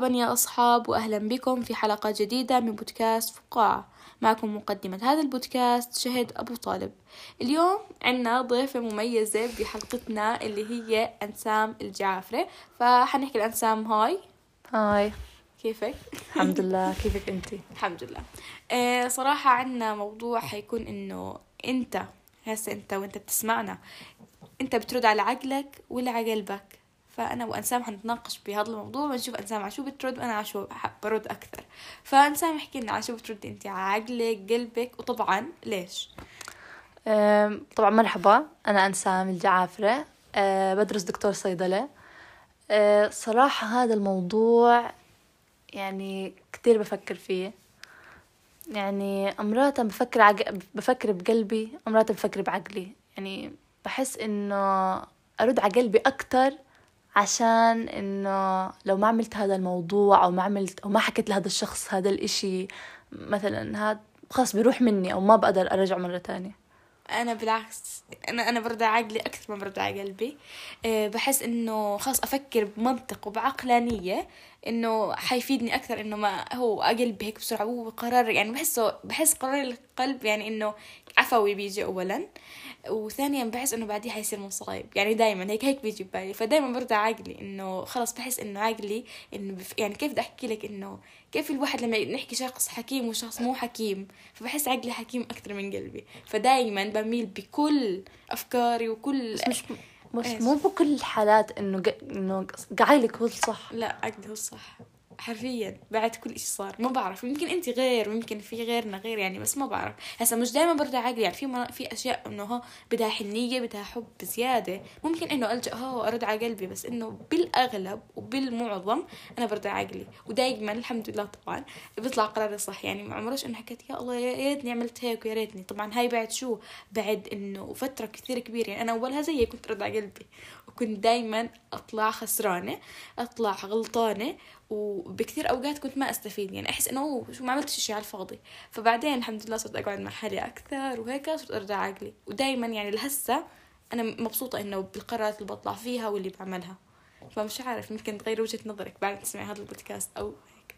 مرحبا يا أصحاب وأهلا بكم في حلقة جديدة من بودكاست فقاعة. معكم مقدمة هذا البودكاست شهد أبو طالب. اليوم عنا ضيفة مميزة بحلقتنا اللي هي أنسام الجعافرة فحنحكي الأنسام هاي. هاي. كيفك؟ الحمد لله. كيفك أنت؟ الحمد لله. آه صراحة عنا موضوع حيكون إنه أنت هسه أنت وأنت بتسمعنا أنت بترد على عقلك ولا على قلبك؟ فأنا وأنسام حنتناقش بهذا الموضوع ونشوف أنسام على شو بترد وأنا على شو برد أكثر. فأنسام احكي لنا على شو بترد أنت على عقلك قلبك وطبعا ليش؟ طبعا مرحبا أنا أنسام الجعافره أه، بدرس دكتور صيدلة. أه، صراحة هذا الموضوع يعني كتير بفكر فيه. يعني امرات بفكر عق... بفكر بقلبي امرات بفكر بعقلي. يعني بحس إنه أرد على قلبي أكتر عشان إنه لو ما عملت هذا الموضوع أو ما عملت أو ما حكيت لهذا الشخص هذا الإشي مثلا هذا خلاص بيروح مني أو ما بقدر ارجع مرة تانية. أنا بالعكس أنا أنا برد عقلي أكثر ما برد على قلبي. أه بحس إنه خلاص أفكر بمنطق وبعقلانية إنه حيفيدني أكثر إنه ما هو قلبي هيك بسرعة. هو قرار يعني بحسه بحس قرار القلب يعني إنه عفوي بيجي اولا. وثانيا بحس إنه بعديه حيصير مصايب يعني دائما هيك هيك بيجي ببالي. فدائما برد عقلي إنه خلص بحس إنه عقلي إنه بف... يعني كيف بدي أحكي لك إنه كيف الواحد لما نحكي شخص حكيم وشخص مو حكيم فبحس عقلي حكيم أكثر من قلبي. فدائما بميل بكل أفكاري وكل بس مش مش مو بكل الحالات إنه إنه عقلك هو الصح. لا عقلي هو الصح. حرفيا بعد كل إشي صار. ما بعرف يمكن انت غير ويمكن في غيرنا غير يعني بس ما بعرف. هسا مش دائما برجع عقلي يعني في في أشياء إنه ها بدها حنية بدها حب زيادة. ممكن إنه ألجأ ها أرد على قلبي بس إنه بالأغلب وبالمعظم أنا برجع عقلي. ودائما الحمد لله طبعا بيطلع قراري صح. يعني ما عمرش إنه حكيت يا الله يا ريتني عملت هيك ويا ريتني. طبعا هاي بعد شو؟ بعد إنه فترة كثير كبيرة. يعني أنا أولها زي كنت ارد على قلبي وكنت دايما أطلع خسرانة أطلع غلطانة وبكثير أوقات كنت ما أستفيد يعني أحس إنه شو ما عملت شيء على الفاضي. فبعدين الحمد لله صرت أقعد مع حالي أكثر وهيك صرت أرجع عقلي ودائما يعني لهسه أنا مبسوطة إنه بالقرارات اللي بطلع فيها واللي بعملها. فمش عارف يمكن تغير وجهة نظرك بعد تسمعي هذا البودكاست أو هيك.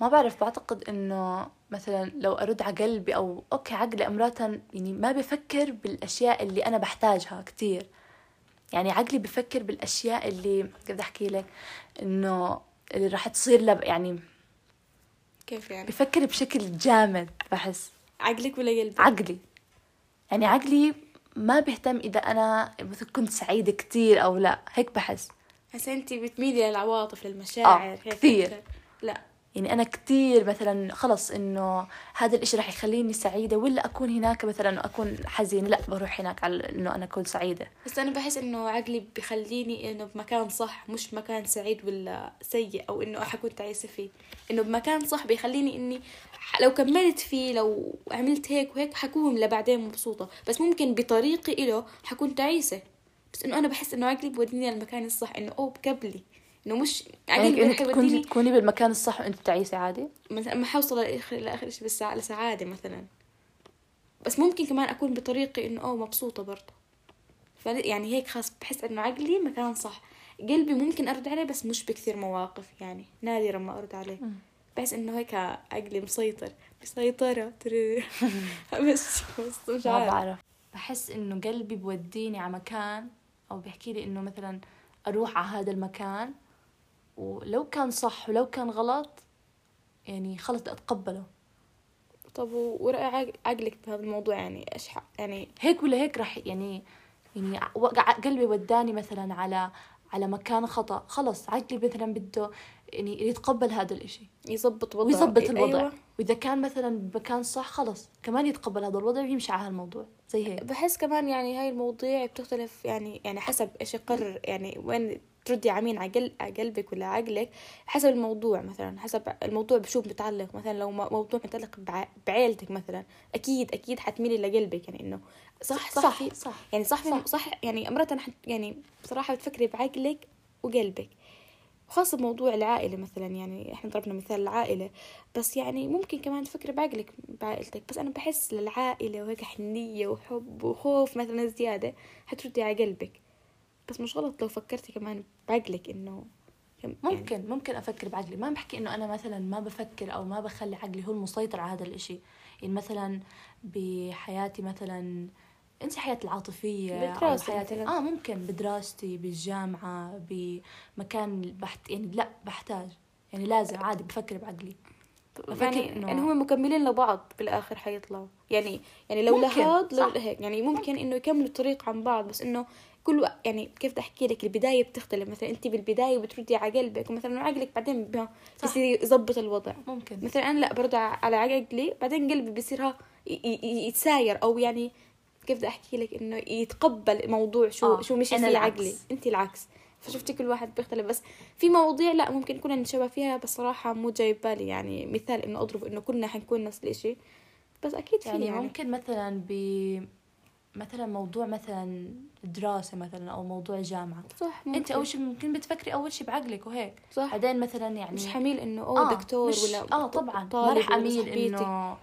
ما بعرف بعتقد إنه مثلا لو أرد على قلبي أو أوكي عقلي امرات يعني ما بفكر بالأشياء اللي أنا بحتاجها كتير. يعني عقلي بفكر بالأشياء اللي بدي أحكي لك؟ إنه اللي راح تصير له يعني كيف يعني؟ بفكر بشكل جامد بحس. عقلك ولا قلبك؟ عقلي. يعني عقلي ما بيهتم إذا أنا مثل كنت سعيده كتير أو لا هيك بحس. هسه انت بتميلي للعواطف للمشاعر آه كثير لا. يعني أنا كتير مثلا خلص إنه هذا الإشي رح يخليني سعيدة ولا أكون هناك مثلا أكون حزينة لا بروح هناك على إنه أنا أكون سعيدة. بس أنا بحس إنه عقلي بخليني إنه بمكان صح مش مكان سعيد ولا سيء أو إنه حكون تعيسة فيه. إنه بمكان صح بيخليني إني لو كملت فيه لو عملت هيك وهيك حكون لبعدين مبسوطة. بس ممكن بطريقي إله حكون تعيسة. بس إنه أنا بحس إنه عقلي بوديني للمكان الصح إنه أوه بقبلي إنه مش يعني إنك تكوني تكوني بالمكان الصح وإنت تعيسي عادي؟ مثلا ما حوصل لاخر لآخر شيء بس لسعاده مثلا. بس ممكن كمان أكون بطريقي إنه أوه مبسوطة برضه. يعني هيك خاص بحس إنه عقلي مكان صح. قلبي ممكن أرد عليه بس مش بكثير مواقف يعني نادرا ما أرد عليه. بحس إنه هيك عقلي مسيطر. مسيطرة بس بس مش عارف. ما بعرف. بحس إنه قلبي بوديني على مكان أو بيحكي لي إنه مثلا أروح على هذا المكان ولو كان صح ولو كان غلط يعني خلص أتقبله. طب ورأي عقلك بهذا الموضوع يعني إيش يعني هيك ولا هيك راح يعني يعني قلبي وداني مثلا على على مكان خطأ خلص عقلي مثلا بده يعني يتقبل هذا الإشي. يظبط وضع ويظبط الوضع. أيوة. وإذا كان مثلا بمكان صح خلص كمان يتقبل هذا الوضع ويمشي على هالموضوع زي هيك. بحس كمان يعني هاي المواضيع بتختلف يعني يعني حسب إيش يقرر يعني وين تردي عمين على قلبك ولا عقلك حسب الموضوع مثلا حسب الموضوع بشو متعلق. مثلا لو موضوع متعلق بعيلتك مثلا أكيد أكيد حتميلي لقلبك يعني إنه صح صح صح, صح. يعني صح صح, صح يعني امرأة يعني بصراحة بتفكري بعقلك وقلبك. وخاصة بموضوع العائلة مثلا يعني إحنا ضربنا مثال العائلة بس يعني ممكن كمان تفكري بعقلك بعائلتك. بس أنا بحس للعائلة وهيك حنية وحب وخوف مثلا زيادة حتردي على قلبك. بس مش غلط لو فكرتي كمان بعقلك إنه يعني ممكن ممكن أفكر بعقلي ما بحكي إنه أنا مثلا ما بفكر أو ما بخلي عقلي هو المسيطر على هذا الإشي. يعني مثلا بحياتي مثلا انسى حياتي العاطفية أو بدراستك حياتي. آه ممكن بدراستي بالجامعة بمكان بحت يعني لا بحتاج. يعني لازم عادي بفكر بعقلي يعني إنه- يعني هم مكملين لبعض بالاخر حيطلعوا. يعني يعني لو لهاد لو صح. لهيك يعني ممكن إنه يكملوا الطريق عن بعض بس إنه كل يعني كيف بدي أحكي لك؟ البداية بتختلف. مثلا انت بالبداية بتردي على قلبك ومثلا عقلك بعدين. بصير يظبط الوضع. ممكن. مثلا أنا لا برد على عقلي بعدين قلبي بصير ها يتساير أو يعني كيف بدي أحكي لك؟ إنه يتقبل موضوع شو آه، شو مشي فيه العكس. عقلي. انت العكس. فشفتي كل واحد بيختلف. بس في مواضيع لا ممكن كنا نتشابه فيها بس صراحة مو جاي بالي. يعني مثال إنه أضرب إنه كنا حنكون نفس الإشي. بس أكيد في يعني, يعني, ممكن مثلا ب مثلا موضوع مثلا دراسة مثلا أو موضوع جامعة. صح ممكن. انت أول شيء ممكن بتفكري أول شيء بعقلك وهيك. صح. بعدين مثلا يعني مش حميل إنه أوه دكتور مش ولا آه طبعا. ما رح صاحبتي. إنه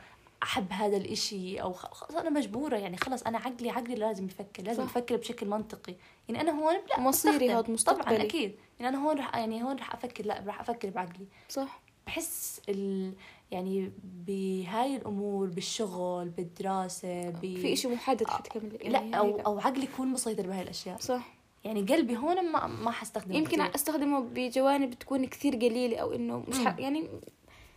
أحب هذا الإشي أو خلص أنا مجبورة يعني خلص أنا عقلي عقلي لازم يفكر لازم صح. يفكر بشكل منطقي يعني أنا هون لا مصيري. هاد مستقبلي. طبعا أكيد يعني أنا هون رح يعني هون رح أفكر لا رح أفكر بعقلي صح بحس ال يعني بهاي الأمور بالشغل بالدراسة ب... في إشي محدد حتكمل لا يعني أو هيك. أو عقلي يكون مسيطر بهاي الأشياء صح يعني قلبي هون ما ما حستخدمه يمكن كتير. أستخدمه بجوانب تكون كثير قليلة أو إنه مش ح... يعني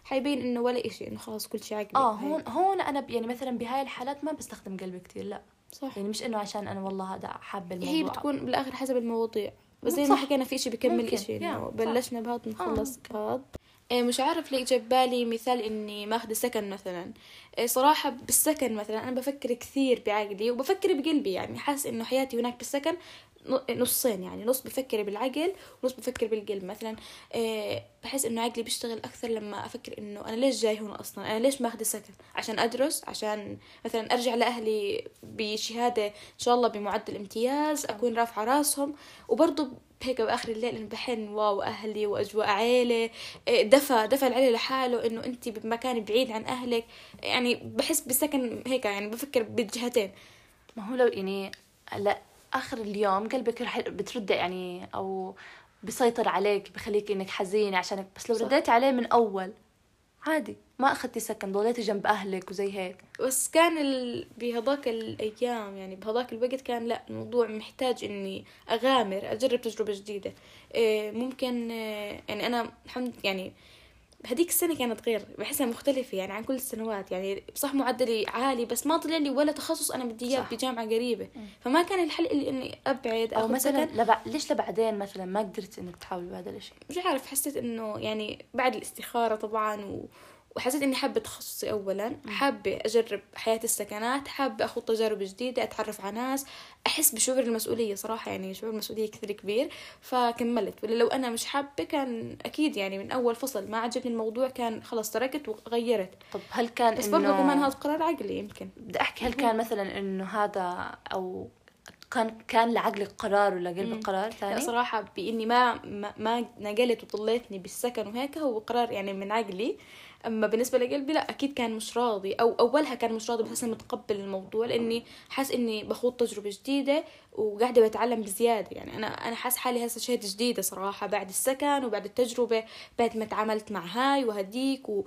حيبين إنه ولا إشي إنه خلاص كل شيء عقلي آه. هون هون أنا يعني مثلا بهاي الحالات ما بستخدم قلبي كتير لا صح يعني مش إنه عشان أنا والله هذا حابة الموضوع هي بتكون بالآخر حسب المواضيع بس زي. ما حكينا في إشي بكمل ممكن. إنه. بلشنا بهذا نخلص ممكن. بهذا إيه مش عارف ليه جاب بالي مثال إني ماخذة سكن مثلا إيه صراحة بالسكن مثلا أنا بفكر كثير بعقلي وبفكر بقلبي يعني حاسس إنه حياتي هناك بالسكن نصين يعني نص بفكر بالعقل ونص بفكر بالقلب. مثلا إيه بحس إنه عقلي بيشتغل أكثر لما أفكر إنه أنا ليش جاي هنا أصلا؟ أنا ليش ماخذه سكن عشان أدرس عشان مثلا أرجع لأهلي بشهادة إن شاء الله بمعدل امتياز أكون رافعة راسهم. وبرضه هيك بآخر الليل إنه بحن واو أهلي وأجواء عيلة إيه، دفى دفى العيلة لحاله إنه انت بمكان بعيد عن أهلك. يعني بحس بسكن هيك يعني بفكر بالجهتين. ما هو لو يعني لا آخر اليوم قلبك رح بترد يعني أو بيسيطر عليك بخليك إنك حزينه عشانك بس لو صح. رديتي عليه من أول عادي. ما أخذتي سكن ضليتي جنب أهلك وزي هيك. بس كان ال... بهذاك الأيام يعني بهذاك الوقت كان لأ الموضوع محتاج إني أغامر أجرب تجربة جديدة. إيه ممكن إيه يعني أنا الحمد يعني هذيك السنة كانت غير بحسها مختلفة يعني عن كل السنوات يعني صح معدلي عالي بس ما طلع لي ولا تخصص أنا بدي إياه صح. بجامعة قريبة. فما كان الحل إلي إني أبعد أو مثلا لبع... ليش لبعدين مثلا ما قدرت إنك تحاولي بهذا الشيء مش عارف حسيت إنه يعني بعد الاستخارة طبعا و... وحسيت إني حابة تخصصي اولا حابة أجرب حياة السكنات حابة أخوض تجارب جديدة أتعرف على ناس. أحس بشعور المسؤولية صراحة يعني شعور المسؤولية كثير كبير. فكملت. ولا لو أنا مش حابة كان أكيد يعني من أول فصل ما عجبني الموضوع كان خلاص تركت وغيرت. طب هل كان بس برضه كمان هذا قرار عقلي يمكن. بدي أحكي هل كان مثلا إنه هذا أو كان كان لعقلك قرار ولا قلبك قرار ثاني؟ صراحة بإني ما ما, ما نقلت وطليتني بالسكن وهيك هو قرار يعني من عقلي. أما بالنسبة لقلبي لا أكيد كان مش راضي أو أولها كان مش راضي بس متقبل الموضوع لأني حاس إني بخوض تجربة جديدة وقاعدة بتعلم بزيادة. يعني أنا أنا حاس حالي هسه شهد جديدة صراحة بعد السكن وبعد التجربة بعد ما تعاملت مع هاي وهديك و...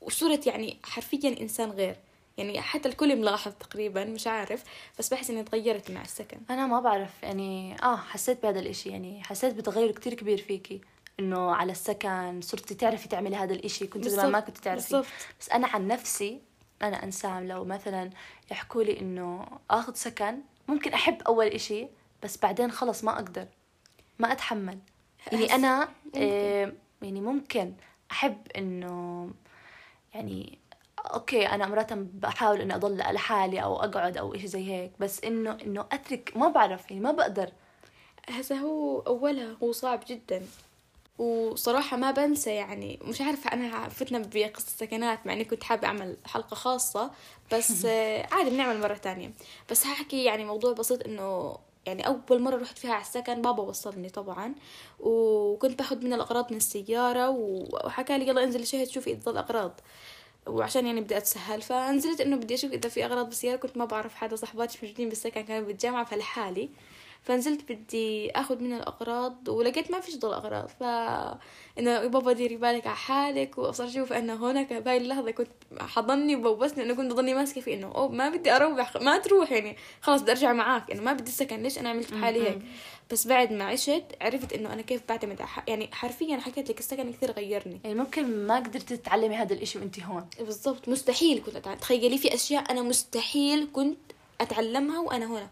وصرت يعني حرفيا إنسان غير. يعني حتى الكل ملاحظ تقريبا مش عارف بس بحس إني تغيرت مع السكن. أنا ما بعرف يعني آه حسيت بهذا الإشي يعني حسيت بتغير كتير كبير فيكي. إنه على السكن صرتي تعرفي تعملي هذا الإشي كنت زمان ما كنت تعرفي. بالضبط. بس أنا عن نفسي أنا إنسان لو مثلا يحكوا لي إنه آخذ سكن ممكن أحب أول إشي بس بعدين خلص ما أقدر ما أتحمل. يعني أنا ممكن. آه يعني ممكن أحب إنه يعني أوكي أنا مرات بحاول إني أضل لحالي أو أقعد أو إشي زي هيك بس إنه إنه أترك ما بعرف يعني ما بقدر. هسا هو أولها هو صعب جدا. وصراحة ما بنسى يعني مش عارفة أنا فتنا بقصة السكنات مع إني كنت حابة أعمل حلقة خاصة بس عادي بنعمل مرة تانية. بس هحكي يعني موضوع بسيط إنه يعني أول مرة رحت فيها على السكن بابا وصلني طبعا وكنت باخد من الأغراض من السيارة وحكى لي يلا انزلي شهد شوفي إذا الأغراض. وعشان يعني بدي أتسهل فنزلت إنه بدي أشوف إذا في أغراض بالسيارة كنت ما بعرف حدا صحباتي موجودين بالسكن كانوا بالجامعة فلحالي فنزلت بدي آخذ منها الأغراض ولقيت ما فيش ضل أغراض. ف إنه بابا ديري بالك على حالك وابصر أشوف إنه هناك بهاي اللحظة كنت حضني وبوسني إنه كنت ضلني ماسكة فيه إنه أوه ما بدي أروح ما تروح يعني. خلاص بدي أرجع معاك انه ما بدي السكن ليش أنا عملت في حالي هيك؟ بس بعد ما عشت عرفت إنه أنا كيف بعتمد على يعني حرفيا حكيت لك السكن كثير غيرني. يعني ممكن ما قدرت تتعلمي هذا الإشي وانت هون. بالضبط مستحيل كنت أتعلم تخيلي في أشياء أنا مستحيل كنت أتعلمها وأنا هنا.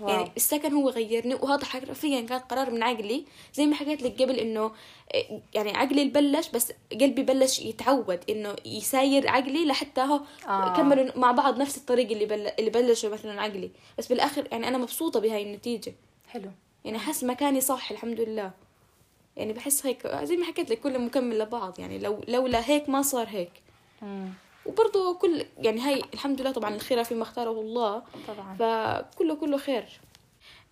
واو. يعني السكن هو غيرني وهذا حرفيا كان قرار من عقلي زي ما حكيت لك قبل إنه إيه، يعني عقلي بلش بس قلبي بلش يتعود إنه يساير عقلي لحتى هو آه. كملوا مع بعض نفس الطريق اللي بل... اللي بلشوا مثلا عقلي بس بالآخر يعني أنا مبسوطة بهاي النتيجة حلو يعني حس مكاني صح الحمد لله يعني بحس هيك زي ما حكيت لك كله مكمل لبعض يعني لو لولا هيك ما صار هيك مم. وبرضه كل يعني هاي الحمد لله طبعا الخير فيما اختاره الله. طبعا. فكله كله خير.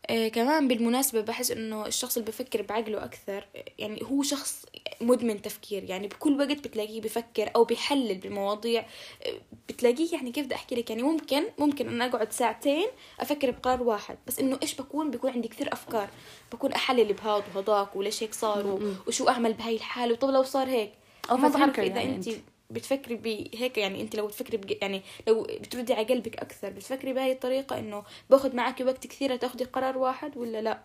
آه كمان بالمناسبة بحس إنه الشخص اللي بفكر بعقله أكثر يعني هو شخص مدمن تفكير. يعني بكل وقت بتلاقيه بفكر أو بيحلل بمواضيع آه، بتلاقيه يعني كيف بدي أحكي لك؟ يعني ممكن ممكن أنا أقعد ساعتين أفكر بقرار واحد. بس إنه إيش بكون؟ بكون عندي كثير أفكار. بكون أحلل بهذا وهذاك وليش هيك صار وشو أعمل بهاي الحالة. وطب لو صار هيك. أو ما بعرف إذا يعني انت أنت. بتفكري بهيك يعني انت لو بتفكري بج... يعني لو بتردي على قلبك أكثر بتفكري بهاي الطريقة إنه باخذ معك وقت كثير تاخذي قرار واحد ولا لا؟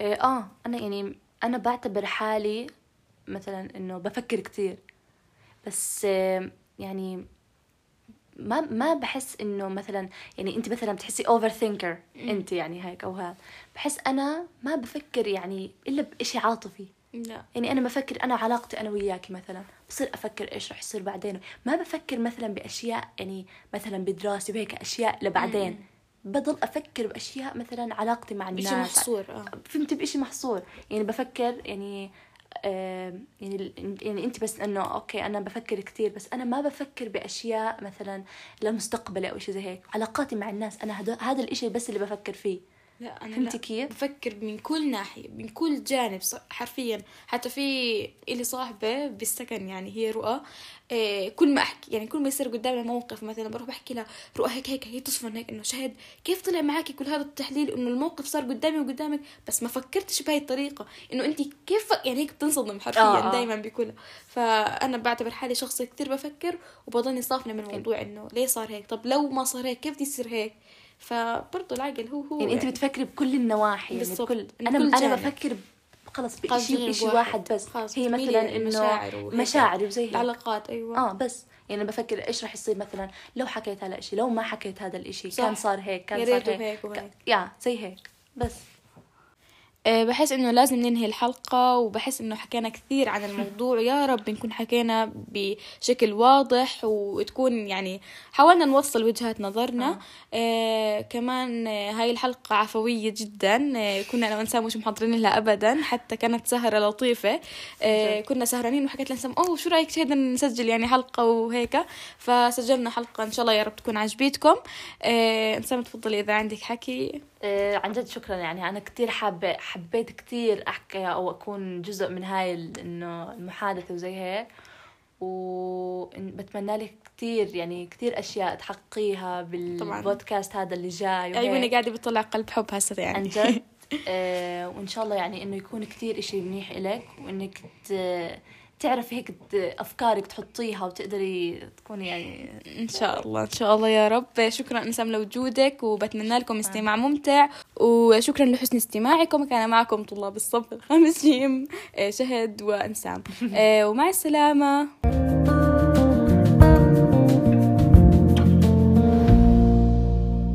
إيه، آه أنا يعني أنا بعتبر حالي مثلا إنه بفكر كتير بس آه، يعني ما ما بحس إنه مثلا يعني أنت مثلا بتحسي اوفر ثينكر أنت يعني هيك أو هذا بحس أنا ما بفكر يعني إلا بشيء عاطفي. لا. يعني أنا بفكر أنا علاقتي أنا وياكي مثلا بصير أفكر إيش رح يصير بعدين. ما بفكر مثلا بأشياء يعني مثلا بدراسة وهيك أشياء لبعدين. بضل أفكر بأشياء مثلا علاقتي مع الناس. بشيء محصور آه. فهمت؟ بإشي محصور. يعني بفكر يعني آه يعني يعني أنت بس إنه أوكي أنا بفكر كثير بس أنا ما بفكر بأشياء مثلا لمستقبلي أو شيء زي هيك. علاقاتي مع الناس أنا هذا الإشي بس اللي بفكر فيه. لا أنا فهمتي لا. كيف؟ بفكر من كل ناحية من كل جانب حرفيا. حتى في إلي صاحبة بالسكن يعني هي رؤى إيه كل ما أحكي يعني كل ما يصير قدامنا موقف مثلا بروح بحكي لها رؤى هيك هيك هي تصفن هيك إنه شهد. كيف طلع معك كل هذا التحليل إنه الموقف صار قدامي وقدامك؟ بس ما فكرتش بهاي الطريقة. إنه انت كيف يعني هيك بتنصدم حرفيا آه، آه. دائما بكلها فأنا بعتبر حالي شخص كثير بفكر وبضلني صافنة من الموضوع إنه ليه صار هيك؟ طب لو ما صار هيك كيف بدي يصير هيك؟ فبرضه العقل هو هو يعني أنت بتفكري بكل النواحي يعني. بكل أنا كل أنا. بفكر خلص خلاص بشيء بشيء واحد. بس خلاص هي مثلا إنه. مشاعري وزي هيك العلاقات أيوه آه بس يعني بفكر إيش رح يصير مثلا لو حكيت هذا الإشي لو ما حكيت هذا الإشي صح. كان صار هيك كان صار هيك, هيك وهيك. يا زي هيك بس بحس إنه لازم ننهي الحلقة وبحس إنه حكينا كثير عن الموضوع. يا رب نكون حكينا بشكل واضح وتكون يعني حاولنا نوصل وجهات نظرنا. آه. كمان آه، هاي الحلقة عفوية جدا. آه كنا أنا وانسام مش محضرين لها ابدا حتى كانت سهرة لطيفة. آه كنا سهرانين وحكيت لانسام أوه شو رأيك شهد نسجل يعني حلقة وهيك؟ فسجلنا حلقة إن شاء الله يا رب تكون عجبتكم آه انسام تفضلي إذا عندك حكي. آه عن جد شكرا. يعني أنا كثير حابه حبيت كثير أحكي أو أكون جزء من هاي إنه المحادثة وزي هيك. وبتمنى لك كثير يعني كثير أشياء تحققيها بالبودكاست هذا اللي جاي وهيك. عيوني قاعدة بتطلع قلب حب هسه يعني. عن جد. آه وإن شاء الله يعني إنه يكون كثير إشي منيح إلك وإنك تعرفي هيك أفكارك تحطيها وتقدري تكوني يعني إن شاء الله إن شاء الله يا رب. شكرا انسام لوجودك وبتمنى لكم استماع ممتع. وشكرا لحسن استماعكم. كان معكم طلاب الصف الخامس جيم آه، شهد وانسام ومع السلامه